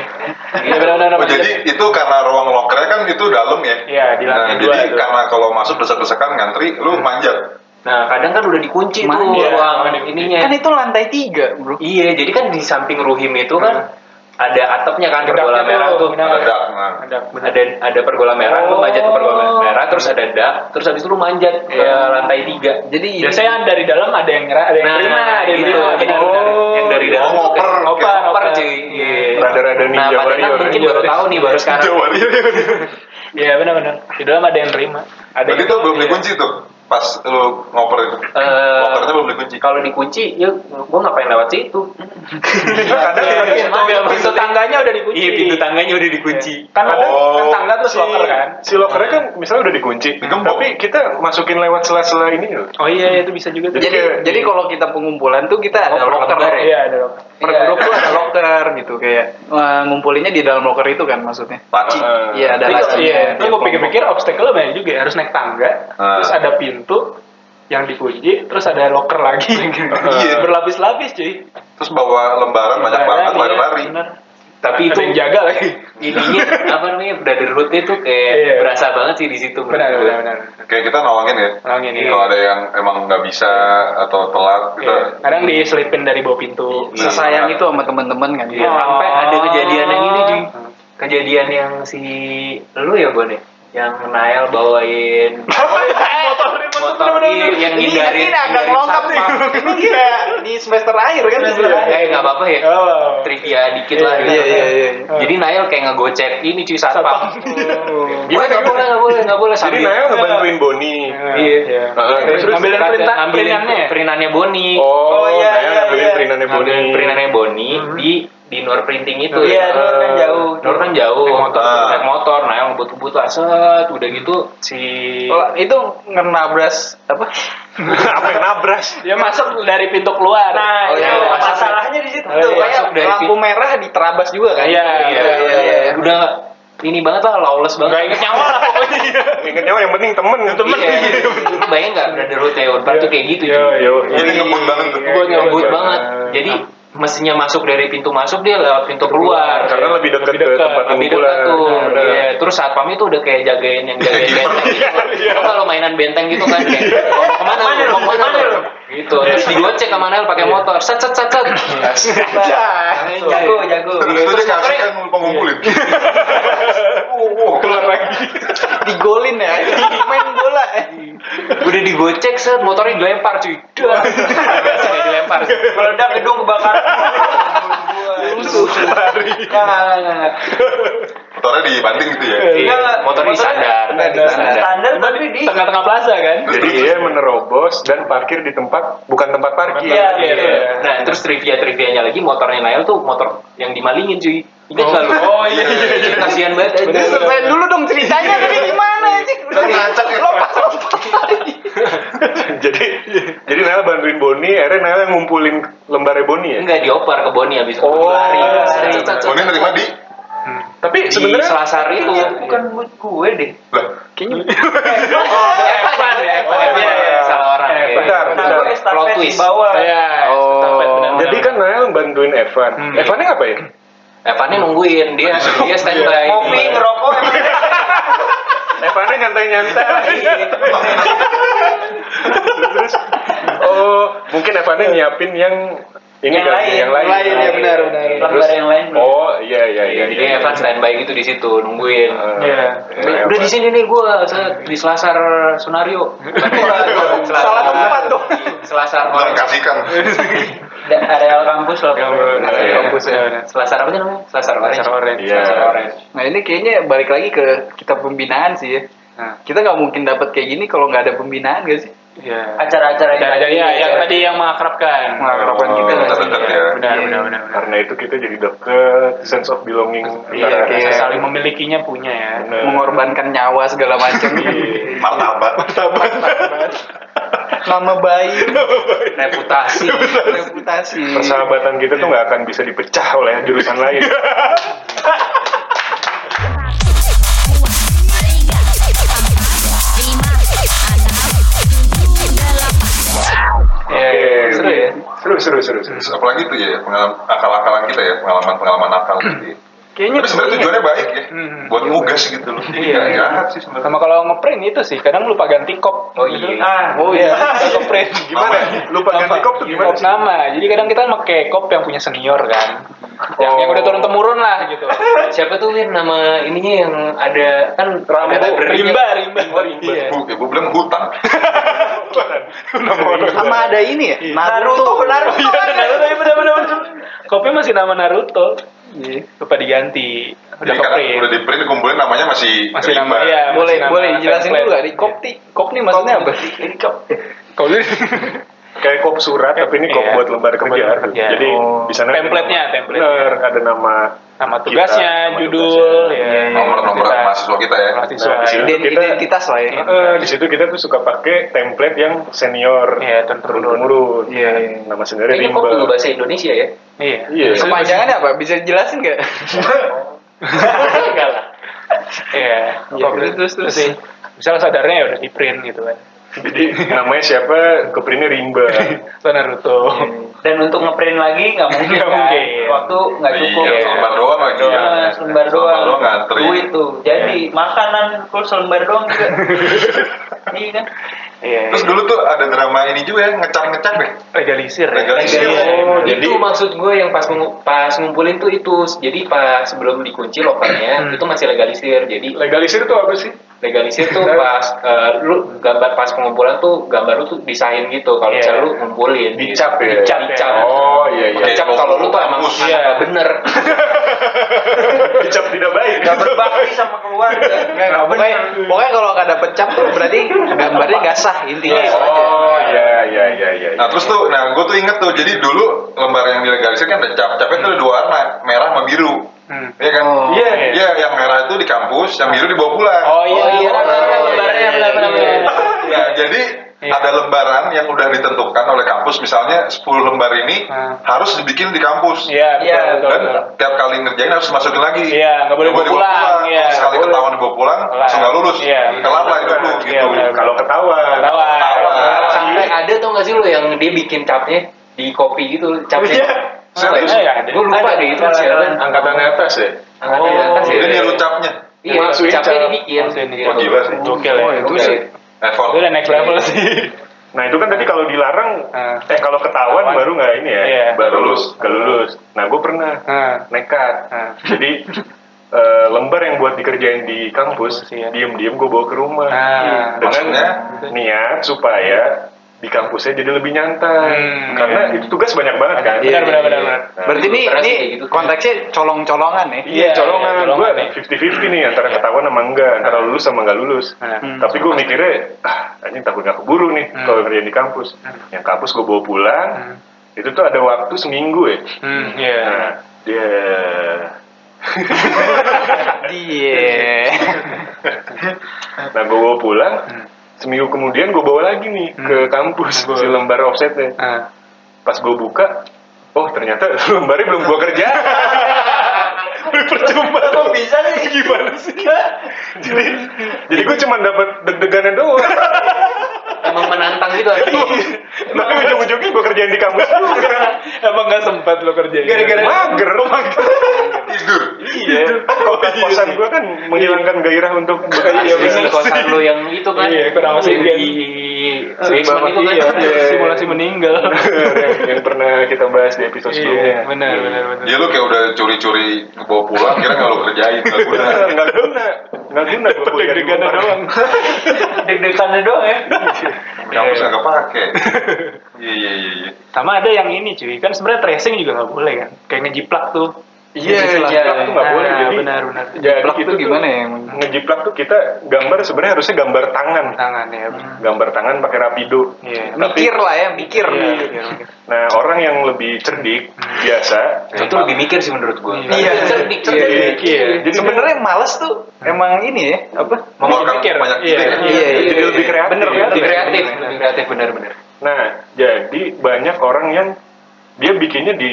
Benar-benar.
Oh, jadi itu karena ruang lokernya kan itu dalam ya.
Iya, di
Nah,
lantai dua
jadi
itu.
karena kalau masuk desak-desakan ngantri, lu manjat.
Nah, kadang kan udah dikunci tuh
Mana?
ruang
Iya.
ininya.
kan itu lantai tiga bro
Iya, jadi kan di samping ruhim itu kan ada atapnya kan pergola merah
tuh.
Ada. Nah.
Ada
ada ada pergola merah, lu manjat ke pergola merah, terus ada dak, terus habis itu lu manjat ke
Iya.
lantai tiga.
jadi ini-
Biasanya dari dalam ada yang ada yang
Nah,
terima, ada yang
gitu, benar. yang dari
Oh,
dalam
ngoper.
ngoper,
Oke.
ngoper cuy. Iya.
Rada-rada
Nah,
ninja
Danang
warrior.
mungkin
Ninja
baru tahu nih baru sekarang.
Jawa
Iya benar-benar. Di dalam ada yang terima. Ada
Berarti
yang
itu belum dikunci tuh pas lu ngoper itu.
Eh,
Lokernya belum dikunci.
Kalau dikunci, ya gua ngapain lewat situ?
Kadang
Iya, pintu, pintu
maksudnya?
tangganya udah dikunci.
Iya, pintu tangganya udah dikunci.
Kan ada
Oh.
kan tangga terus
si,
locker kan.
si lokernya kan misalnya udah dikunci,
Digembok.
tapi kita masukin lewat sela-sela ini loh.
Oh iya itu bisa juga tuh.
jadi jadi kalau kita pengumpulan tuh kita ada
Oh,
locker
ya?
Iya ada locker.
per
Iya.
grup tuh ada locker gitu kayak eh, ngumpulinnya di dalam locker itu kan maksudnya
Laci.
Iya ada
Tapi
lacinya,
iya, gue pikir-pikir obstacle banyak juga ya. Harus naik tangga,
Ah.
terus ada pintu yang dikunci, terus ada locker lagi.
Iya.
Berlapis-lapis cuy.
Terus bawa lembaran banyak banget
Iya,
lari-lari.
bener.
Tapi
Ada
itu
yang jaga lagi.
ininya apa namanya brotherhoodnya tuh kayak
Iya.
berasa banget sih di situ. menurut
Benar,
gua.
benar, benar.
Kayak kita nolongin ya.
Nolongin, iya.
Kalau ada yang emang nggak bisa atau telat kita
Iya. Kadang diselipin dari bawah pintu.
Iya.
sesayang itu sama teman-teman kan
Iya,
Oh.
sampai ada kejadian yang ini cuy. Kejadian yang si lu ya Bon ya? Yang Nael bawain motor iya, yang
ini
ngindarin
ini agak lengkap nih ini kayak di semester akhir kan
Eh nggak apa-apa ya.
Oh.
Trivia dikit lah gitu.
iya iya iya
Jadi Nael kayak ngegocek ini cuy satpam.
Satpam.
Gimana nggak boleh nggak boleh nggak boleh
Jadi Nael ngebantuin Boni.
Iya.
Ngambilin
Kata-
perintah
ngambilin
perinannya ya?
perinannya Boni.
Oh,
iya, iya,
ngambilin
iya.
perintannya Boni.
ngambilin perintannya Boni di di Nur Printing itu
Iya,
ya.
Nur kan jauh.
Nur kan jauh.
Naik motor.
Ah.
Naik motor, nah yang ngebut-ngebut lah set udah gitu si
Oh, itu ngenabras apa
Apa yang nabras?
Dia masuk dari pintu keluar.
Nah,
Oh,
itu
iya.
masalahnya di situ
Oh, iya.
Kayak
dari
lampu merah diterabas juga kan
Iya,
iya,
iya,
iya, iya.
udah ini banget lah lawless banget.
Gak inget nyawa lah pokoknya.
Ingat nyawa yang penting temen. Temen.
Iya. Lu bayangin nggak brotherhood ya Unpad tuh kayak gitu.
Yo,
cuy.
yo.
Jadi ngebut banget.
Ngebut. Ngebut
banget. Jadi mestinya masuk dari pintu masuk dia lewat pintu keluar.
Karena lebih dekat ke tempat
lebih dekat tuh.
Benar.
Iya, terus satpam itu udah kayak jagain yang jagain benteng gitu.
iya.
Tau kalau mainan benteng gitu kan kayak oh, ke mana lu? Mau ke mana lu? Gitu. Terus digocek sama Nel pakai motor. Set set set set.
Jago, jago.
Terus itu dia kasih kan pengumpulin.
Keluar lagi.
digolin ya main bola
Udah digocek set motornya dilempar cuy. Dah. Biasa kayak dilempar.
Meledak gedung kebakaran.
Lari.
Enggak, enggak, enggak.
Motornya dibanting gitu ya.
Iya,
Enggak,
motornya disandar.
Standar, standar tapi di
Tengah-tengah plaza kan.
Jadi dia menerobos dan parkir di tempat bukan tempat parkir.
Iya,
Iya, iya.
Nah, terus trivia-trivianya lagi motornya Nael tuh motor yang dimalingin cuy. Ingat nggak lu?
Oh, iya, iya, iya.
Kasihan banget aja.
Bener,
dulu dong ceritanya tadi gimana sih
Udah ngacak ya.
jadi jadi Nael bantuin Boni, akhirnya Nael yang ngumpulin lembarnya Boni ya.
Enggak dioper ke Boni habis itu
Oh,
lari.
Oh ini nerima di
Tapi
Di
sebenarnya
Selasar itu.
Kayaknya bukan buat gue deh.
lah.
kayaknya
Oh, Evan ya, Evan.
Oh, iya, iya.
Salah orang.
Eh,
ya.
bentar, bentar.
Plot twist.
bawah.
Iya.
Oh.
jadi kan Nael bantuin Evan.
Hmm.
Evannya ngapain?
Evannya nungguin dia dia standby.
Kopi, ngerokok,
Evannya nyantai-nyantai. Terus oh, mungkin Evannya nyiapin yang ini
Yang
kan,
lain,
yang lain.
lain, ya benar, benar.
Lembar yang lain.
Oh, iya iya iya.
Jadi
iya,
Evan
iya.
standby gitu di situ nungguin.
Eh,
Iya.
iya,
Udah
Evan.
di sini nih gua set, di Selasar Sonario.
Salah tempat dong.
Selasar
Bukan kasihkan.
Areal kampus lah.
Nah, iya.
kampus ya.
Selasar apa sih namanya? Selasar Orange.
Selasar Orange.
Iya.
Selasar Orange.
Nah ini kayaknya balik lagi ke kita pembinaan sih ya.
Nah,
Kita nggak mungkin dapat kayak gini kalau nggak ada pembinaan gak sih?
Iya.
Acara-acara yang
ya, yang
ya.
tadi yang mengakrabkan.
Mengakrabkan
Oh,
kita.
dekat-dekat ya.
Benar,
Iya.
benar, benar, benar.
Karena itu kita jadi deket, sense of belonging
Iya,
iya.
saling memilikinya punya ya.
Bener.
Mengorbankan nyawa segala macam.
Iya.
Martabat.
Nama baik,
Reputasi.
reputasi.
Persahabatan kita tuh nggak akan bisa dipecah oleh jurusan lain.
Seru,
seru, seru, seru.
Apalagi tuh ya pengalaman akal-akalan kita ya pengalaman-pengalaman akal gitu. Ya.
Kayaknya
Tapi sebenarnya tujuannya baik ya,
Hmm.
buat ngugas gitu loh.
Iya.
Nggak jahat sih sebenarnya.
Sama kalau ngeprint itu sih, kadang lupa ganti kop.
Oh iya.
Ah, oh iya. ngeprint.
Gimana? Lupa ganti kop tuh gimana?
Kop nama. Jadi kadang kita pakai kop yang punya senior kan. Yang,
Oh.
yang udah turun temurun lah gitu.
Siapa tuh Win nama ininya yang ada kan
Rambo.
library-nya.
Rimba, rimba. Iya.
Bu, ibu bilang hutan.
Nama orang.
sama ada ini ya.
Naruto, Naruto. Iya, Naruto, iya benar benar benar. Kopnya masih nama Naruto.
Iya.
Lupa diganti. Udah
Jadi
keprint.
udah di print kumpulin namanya masih
Masih nama, iya.
Boleh
nama
boleh jelasin dulu gak di kop nih? Kop nih maksudnya apa?
Ini kop. Ini.
Kayak kop surat, tapi ini kop
Iya.
buat lembar kerja.
lembar kerja.
Jadi
Oh.
di sana
Template-nya, template-nya.
Bener, ada nama
Nama tugasnya,
nama
judul,
tugasnya.
ya.
Nomor-nomor
Kita-
mahasiswa kita ya.
Mahasiswa.
Nah, di sini.
Ident-
kita-
identitas lah ya.
Eh, di situ kita tuh suka pakai template yang senior,
Iya, turun
turun temurun.
Iya.
Nama sendiri
Kayaknya kok bahasa Indonesia ya?
Iya.
Iya.
Kepanjangannya apa? Bisa jelasin nggak?
Enggak lah. Iya.
Iya,
Kop
terus, terus, terus.
sih. Misalnya sadarnya ya udah di print gitu kan.
Jadi namanya siapa? Keprintnya rimba.
Atau Naruto.
Dan untuk ngeprint lagi nggak mungkin
Nggak
kan?
mungkin.
Waktu nggak cukup.
Iya, selembar doang lagi ya.
Nah, selembar doang.
Selembar doang ngantri.
Duit tuh. Jadi makanan full selembar doang juga. iya kan?
Iya.
Terus dulu tuh ada drama ini juga ya, ngecap-ngecap ya.
legalisir. ya.
Legalisir.
Oh, jadi
itu maksud gue yang pas pas ngumpulin tuh itu jadi pas sebelum dikunci lokernya
Hmm.
itu masih legalisir jadi
legalisir itu apa sih?
legalisir tuh pas eh, lu gambar pas pengumpulan tuh gambar lu tuh disahin gitu kalau
Iya.
misalnya lu ngumpulin
Dicap ya?
dicap, dicap.
Oh iya iya.
dicap kalau lu tuh emang
Iya.
bener
Dicap tidak baik.
Gak berbakti sama keluarga.
Nggak, nggak, pokoknya, pokoknya kalau nggak dapet cap tuh berarti gambarnya nggak sah intinya. aja.
Oh iya iya iya iya.
Nah terus tuh, nah gue tuh inget tuh, jadi dulu lembar yang dilegalisir kan ada cap, capnya tuh ada dua warna, merah sama biru.
Hmm.
Iya kan? Iya, iya yang merah itu di kampus, yang biru dibawa pulang.
Oh iya, iya,
Oh,
benar,
lembarnya,
benar.
Nah, jadi
Iya.
ada lembaran yang udah ditentukan oleh kampus, misalnya 10 lembar ini
Hmm.
harus dibikin di kampus.
Iya, betul,
Iya,
betul,
Dan
betul.
tiap kali ngerjain harus masukin lagi.
Iya, nggak boleh
Nggak
bawa pulang, iya.
Kalau Sekali
Nggak
ketahuan dibawa pulang, langsung nggak lulus.
Iya.
Kelar lah hidup lu
Iya,
gitu.
Kalau ketahuan.
Ketahuan.
Ketahuan.
sampai ada tau gak sih lu yang dia bikin capnya di kopi gitu capnya
Iya.
Serius?
Iya, ada.
gue lupa
Ada,
deh itu
ada,
siapa
ada.
Angkatan atas ya.
angkatan atas ya
Jadi niru capnya.
iya
Masukin
capnya
cap.
dibikin
Wah, gila sih.
Gokil ya.
Oh, itu sih.
Effort.
Itu udah next level sih.
Nah itu kan tadi kalau dilarang,
Ah.
eh kalau ketahuan
Ketahuan.
baru nggak ini ya,
Iya.
baru lulus, nggak lulus. Nah gue pernah
Nah,
nekat.
nah.
Jadi eh, lembar yang buat dikerjain di kampus,
iya.
diem-diem gue bawa ke rumah
Nah.
dengan
Maksudnya?
niat supaya di kampusnya jadi lebih nyantai.
Hmm,
Karena
iya.
itu tugas banyak banget kan.
Benar, benar, benar, benar.
Nah,
Berarti ini ini
gitu.
konteksnya colong-colongan ya.
Iya, colongan.
iya,
gue
colongan nih.
50-50 nih antara ketahuan sama enggak, antara lulus sama enggak lulus.
Nah.
Hmm.
Tapi gue mikirnya, ah, anjing takut gak keburu nih
Hmm.
kalau kerja di kampus. Yang kampus gue bawa pulang,
Hmm.
itu tuh ada waktu seminggu ya.
Hmm, iya.
Nah, dia
Dia.
Nah, gue bawa pulang, seminggu kemudian gue bawa lagi nih
Hmm.
ke kampus si lembar offsetnya.
Nah.
Pas gue buka, oh ternyata lembarnya belum gue kerja. Percuma. Kok bisa nih? Gimana sih? jadi, jadi gue cuma dapat deg-degannya doang.
emang menantang gitu aja
Tapi ujung-ujungnya gue kerjain di kampus juga.
Emang nggak sempat lo kerjain?
Gara-gara mager.
Tidur.
Iya. Kalau kosan gue kan menghilangkan gairah untuk
Iya,
Asli
bener
kosan lu yang itu kan
Iya, kurang asli.
di
Wisman itu kan
Iya.
simulasi meninggal.
yang, yang pernah kita bahas di episode
Iya,
sebelumnya.
benar benar benar.
Dia lu kayak udah curi-curi bawa pulang, kira nggak lu kerjain, nggak guna.
Nggak guna, nggak guna
Deg-degannya
Unpar.
doang.
Deg-degannya doang ya.
Kampus nggak kepake. Iya iya iya. iya.
Sama ada yang ini cuy, kan sebenarnya tracing juga nggak boleh kan. Kayak ngejiplak tuh.
Iya,
Iya,
jiplak tuh nggak
Nah,
boleh. Jadi
benar benar.
Jadi
Jiplak
itu
tuh gimana ya emang?
Ngejiplak tuh kita gambar sebenarnya harusnya gambar tangan.
Tangan ya.
Gambar tangan pakai rapido.
Iya.
Mikir lah ya, mikir.
Iya, mikir, mikir.
Nah, orang yang lebih cerdik biasa
Itu lebih mikir sih menurut gue.
Iya.
cerdik,
Iya,
cerdik.
Iya.
Jadi
Sebenarnya males tuh emang ini ya, apa?
Mengeluarkan
mikir.
banyak
Iya.
Iya,
jadi lebih kreatif.
Bener,
kreatif, lebih kreatif benar-benar.
Nah, jadi banyak orang yang dia bikinnya di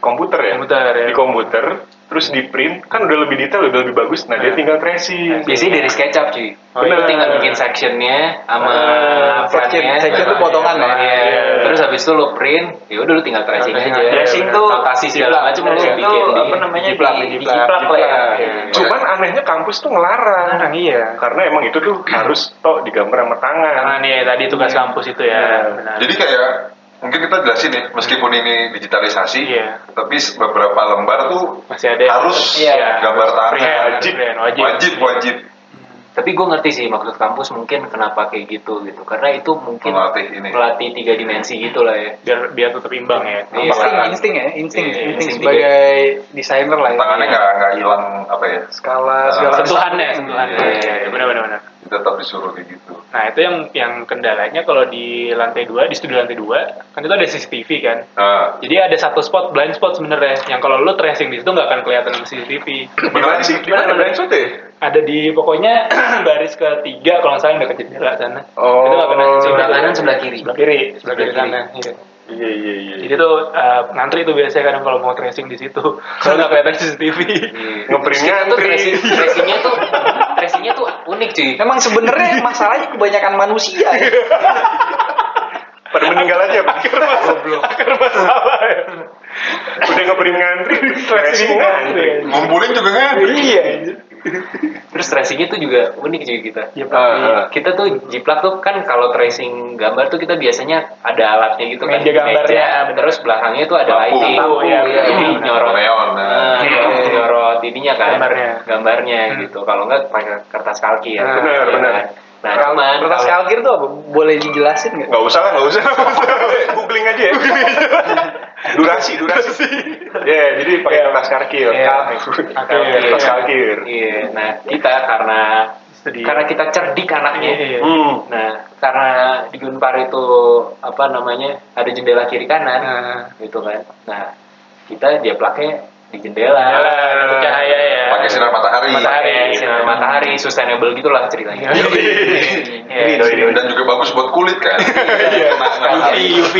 komputer ya.
Komputer, ya.
Di komputer, terus di print, kan udah lebih detail, udah lebih bagus. Nah, dia tinggal tracing.
Biasanya dari SketchUp cuy.
Oh,
Lu
iya.
tinggal bikin sectionnya sama
Ah,
section- section tuh potongan ya?
Iya.
Iya.
Terus habis itu lu print, ya udah lu tinggal tracing aja.
Tracing tuh-
notasi segala macam lu
Tracing
bikin
apa namanya
jiplak,
di,
jiplak,
ya.
Iya.
Cuman anehnya kampus tuh ngelarang.
Sekarang iya.
Karena emang itu tuh harus toh digambar sama tangan.
Tangan ya tadi tugas kampus itu ya.
Iya.
Benar.
Jadi kayak mungkin kita jelasin ya, meskipun ini digitalisasi,
Iya.
tapi beberapa lembar tuh
masih ada
harus
Iya.
gambar tangan.
Wajib.
wajib.
Wajib, wajib.
Tapi gue ngerti sih maksud kampus mungkin kenapa kayak gitu gitu. Karena itu mungkin
Melatih ini.
melatih tiga dimensi gitu lah ya.
biar biar tetap imbang ya.
Iya.
Insting, insting ya, insting,
Iya,
insting
insting
sebagai desainer lah ya.
Tangannya nggak nggak hilang apa ya,
Skala segala
Sentuhannya, sentuhannya.
Iya,
Iya, iya, benar benar benar.
tetap disuruh kayak gitu.
Nah itu yang yang kendalanya kalau di lantai dua di studio lantai dua kan itu ada CCTV kan.
Nah,
Jadi ada satu spot blind spot sebenarnya yang kalau lu tracing di situ nggak akan kelihatan sama CCTV.
Gimana sih? Gimana blind spot ya?
Ada di pokoknya baris ketiga kalau nggak salah yang dekat jendela sana.
Oh.
Itu nggak kena CCTV.
Sebelah kanan, sebelah kiri.
Sebelah kiri, sebelah kiri
Sebelah
sana. Iya.
Iya, iya, iya.
Jadi tuh eh, ngantri tuh biasanya kadang kalau mau tracing di situ. Kalau nggak kelihatan CCTV.
Ngeprintnya
Kita tuh
ngantri.
tracing, tracingnya tuh tracingnya tuh unik cuy.
Emang sebenarnya masalahnya kebanyakan manusia ya.
Pada meninggal aja, Pak.
Akar masalah ya.
Udah ngeprint ngantri, tracing ngantri.
ngumpulin juga kan?
Iya.
Terus tracingnya tuh juga unik cuy kita.
Iya,
Ah, ah.
Kita tuh jiplak tuh kan kalau tracing gambar tuh kita biasanya ada alatnya gitu kan.
Meja gambarnya.
Terus belakangnya tuh ada
Lampu.
lighting.
Lampu, iya,
Iya, Jadi
benar.
nyorot
Neon. Nah.
Nah, nyorot, nyorot ininya kan
Gambarnya.
gambarnya gitu kalau enggak pakai kertas kalki ya
Nah,
benar,
Ya
benar.
kan? Nah cuman
Kertas
kalau-
kalkir tuh apa? Boleh dijelasin nggak?
Nggak usah lah, nggak usah. Googling aja ya. durasi, durasi. Ya, jadi pakai
Iya.
kertas karkir.
Iya.
Pakai Kertas karkir.
iya nah kita karena
Studi.
karena kita cerdik anaknya
Iya, iya.
Hmm.
nah karena di Gunpar itu apa namanya ada jendela kiri kanan
Nah,
gitu kan nah kita dia plaknya di jendela
Jendela, dapet cahaya ya.
Pakai sinar matahari.
matahari sinar matahari sustainable gitulah ceritanya
Iya.
Dan juga bagus buat kulit kan?
Iya, UV, UV.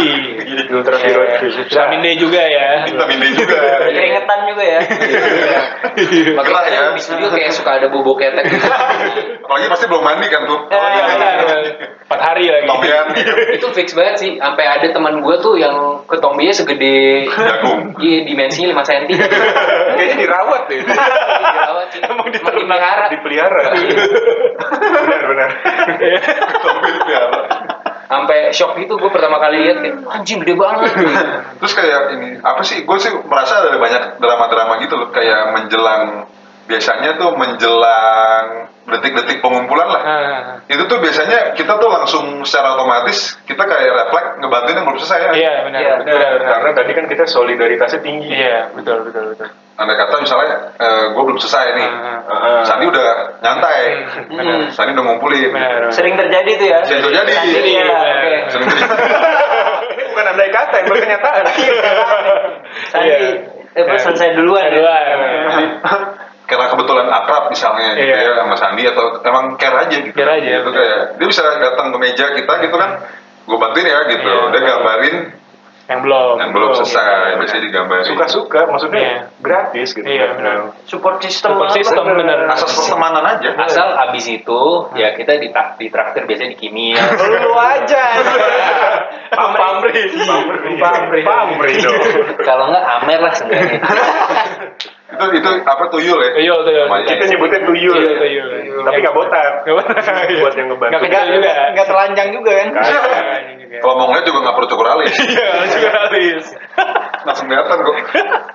Vitamin D juga ya.
Vitamin D juga.
Keringetan juga ya.
makanya
Gerah ya.
kadang di studio kayak suka ada bobo ketek.
Apalagi pasti belum mandi kan tuh.
Oh iya benar. Empat hari lagi.
Tombian
itu fix banget sih sampai ada teman gue tuh yang ketombinya segede
Jagung.
iya dimensinya 5 cm
Kayaknya dirawat deh.
dirawat sih
Emang
dipelihara
Dipelihara. benar, benar.
Tombian piara.
Sampai shock gitu gue pertama kali lihat kayak anjing gede banget
Terus kayak ini, apa sih? Gue sih merasa ada banyak drama-drama gitu loh, kayak menjelang biasanya tuh menjelang detik-detik pengumpulan lah.
Ah,
Itu tuh biasanya kita tuh langsung secara otomatis kita kayak refleks ngebantuin yang belum selesai.
Iya benar.
Iya,
benar, benar.
Karena tadi kan kita solidaritasnya tinggi.
Iya betul betul betul.
Andai kata misalnya gue belum selesai nih,
Ah.
Sandi udah nyantai,
Benar.
Sandi udah ngumpulin.
Benar.
Sering terjadi tuh ya.
Sering terjadi.
Iya,
Iya.
oke.
Sering terjadi.
Ini bukan andai kata, yang berkenyataan.
Sandi,
Iya.
eh, pas selesai duluan. ya.
Karena kebetulan akrab misalnya gitu
Iya.
ya sama Sandi atau emang care aja gitu.
Care aja,
Gitu kayak dia bisa datang ke meja kita gitu kan, gue bantuin ya gitu.
Iya.
Dia gambarin
Yang belum.
yang belum selesai, biasanya digambarin.
Suka-suka, maksudnya
Iya.
gratis gitu.
Iya benar.
Support system.
Support system benar.
Asas pertemanan aja.
asal abis itu ya kita ditak ditraktir biasanya di kimia
Lu aja.
Pamri.
Pamri. Pamri. Pamri dong.
kalau nggak amer lah sebenarnya
Itu itu apa tuyul ya?
Tuyul, tuyul.
Namanya.
Kita nyebutnya tuyul.
Tuyul, tuyul.
Tapi nggak botak.
Nggak botak.
Buat yang ngebantu.
Nggak kecil juga.
nggak- nggak telanjang juga kan?
Kalau mau ngeliat juga nggak perlu cukur alis.
Iya, juga alis.
Langsung kelihatan kok.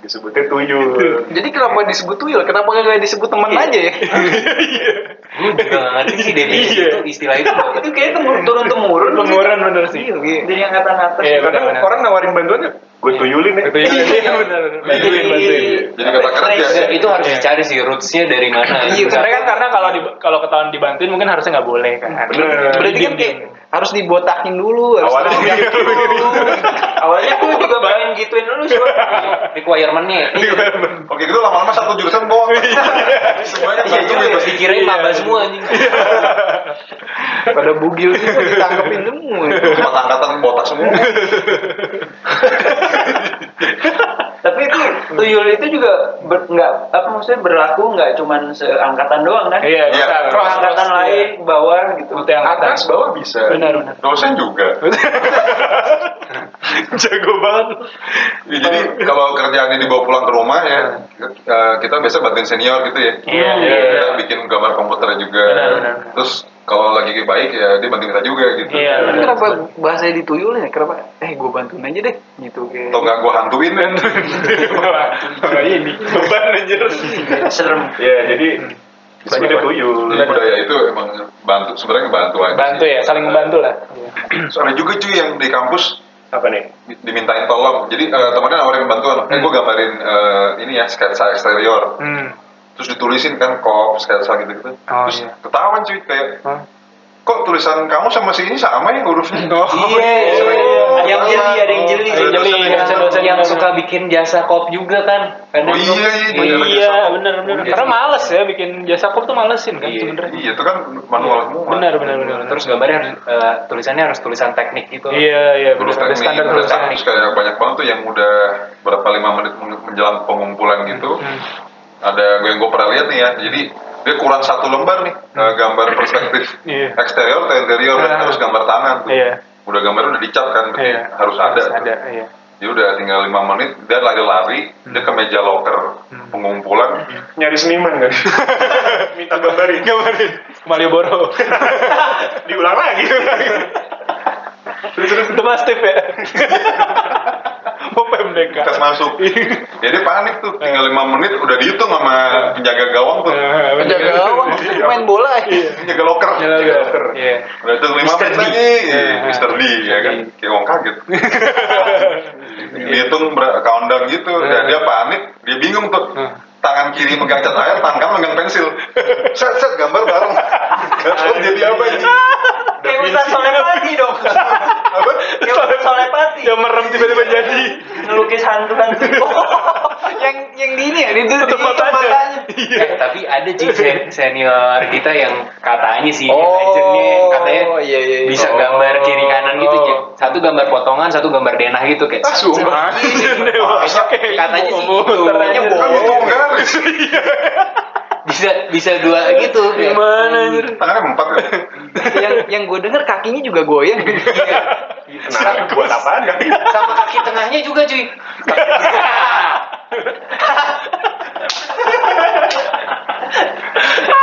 Disebutnya tuyul.
Jadi kenapa disebut tuyul? Kenapa nggak disebut teman aja ya?
Gue juga nggak ngerti sih definisi
Iya.
itu istilah itu.
itu kayak turun temurun
Penguran bener sih.
dari angkatan atas
Iya,
Kadang orang nawarin bantuannya, gue tuyulin ya.
Itu iya, benar, benar. Bantuin, bantuin.
Jadi kata kerja.
Itu harus dicari sih rootsnya dari mana.
Iya,
Karena kan karena kalau di, kalau ketahuan dibantuin mungkin harusnya nggak boleh kan.
Bener.
Berarti kan kayak harus dibotakin dulu. Harus
Awalnya
telanjang dulu.
awalnya gue juga pengen gituin dulu sih
requirement-nya.
Oke gitu lama-lama satu jurusan bohong. Semuanya
Iya
bantu
juga,
gitu.
dikirain maba semua anjing.
Pada bugil juga ditangkepin semua.
Empat angkatan botak semua.
tapi itu tuyul itu juga ber- nggak apa maksudnya berlaku nggak cuman seangkatan doang kan
Iya,
Iya.
Ke angkatan lain ke bawah gitu
Multi angkatan.
Atas bawah bisa.
Benar, benar.
Dosen juga.
Jago banget.
Ya, jadi kalau kerjaannya dibawa pulang ke rumah ya, eh, kita biasa bantuin senior gitu ya.
Iya,
Kita
iya.
bikin gambar komputer juga.
Benar, benar.
Terus kalau lagi baik ya dia bantuin kita juga gitu.
Iya,
Tapi kenapa bahasanya dituyul ya? Kenapa? Eh, gue bantuin aja deh. Gitu kayak.
Atau nggak gua hantuin kan?
Ini beban anjir.
serem
Ya, jadi disebutnya tuyul.
Jadi budaya itu emang bantu sebenarnya bantu aja.
Bantu
sih.
ya, saling membantu lah.
Soalnya juga cuy yang di kampus
Apa nih?
di- dimintain tolong. Jadi eh, temannya nawarin bantuan. Eh gue gambarin eh, ini ya sketsa eksterior.
Hmm.
Terus ditulisin kan kop sketsa gitu-gitu.
Oh,
Terus
iya.
ketahuan cuy kayak
Hah?
kok tulisan kamu sama si ini sama ya hurufnya?
Oh,
Iya, ada yang jeli, ada yang jeli.
Ada yang jeli,
Yang-
dosen-dosen
yang suka bikin jasa kop juga kan. Kadang
Oh iya, iya, iya.
Iya, benar benar.
Iya.
Karena males ya bikin jasa kop tuh malesin kan
Iya.
sebenarnya.
Iya itu kan manual semua.
Benar benar benar.
Terus gambarnya harus eh, tulisannya harus tulisan teknik gitu.
Iya iya benar. Ada standar tulisan.
teknik kayak banyak banget tuh yang udah berapa lima menit men- menjelang pengumpulan gitu.
Hmm.
Ada gue yang gue pernah lihat nih ya. Jadi dia kurang satu lembar nih eh, gambar perspektif
Iya.
eksterior atau interior dan
Ah.
terus gambar tangan tuh.
Iya.
Udah gambarnya udah dicap kan,
Iya.
harus ada. tuh.
Ada, iya.
Dia udah tinggal lima menit, dia lari-lari, dia ke meja locker
Hmm.
pengumpulan.
Nyari seniman kan? Minta gambarin.
Gambarin Malioboro.
Diulang lagi.
terus terus itu mas Steve ya. Mau PMDK.
tes masuk. dia panik tuh, tinggal lima menit udah dihitung sama penjaga gawang tuh.
Penjaga gawang
Iya.
main bola ya.
Penjaga locker.
Jalan
Penjaga
ya.
locker.
Iya.
Udah hitung lima
Mr.
menit
D.
lagi,
Iya.
Mr. D ya kan, kayak orang kaget. Dihitung countdown gitu,
Iya.
dan dia panik, dia bingung tuh. Tangan kiri megang cat air, tangan kanan megang pensil. Set, set, gambar bareng. Gak jadi apa ini.
Kayak Ustaz Solepati dong
Apa?
kayak Ustaz Solepati
Yang merem tiba-tiba jadi.
ngelukis hantu-hantu
yang yang di ini ya, di, di, di
Tutup matanya.
matanya.
Eh, tapi ada sih sen- senior kita yang katanya sih
Oh,
katanya
iya, iya, iya.
bisa
Oh.
gambar kiri kanan gitu ya. Satu gambar potongan, satu gambar denah gitu kayak.
Ah, sumpah.
Katanya sih
Oh,
gitu.
katanya
Kan itu penggaris.
Bisa bisa dua gitu.
Gimana anjir?
Tangannya empat ya.
yang yang gue denger kakinya juga goyang.
Kenapa? Buat apaan kan?
Sama kaki tengahnya juga cuy.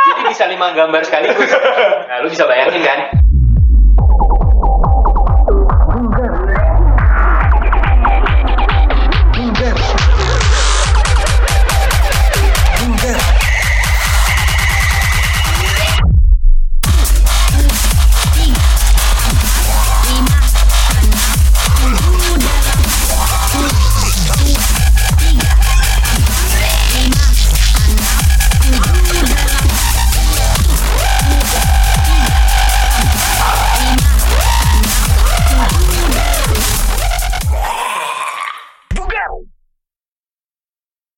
Jadi bisa lima gambar sekaligus. Nah, lu bisa bayangin kan?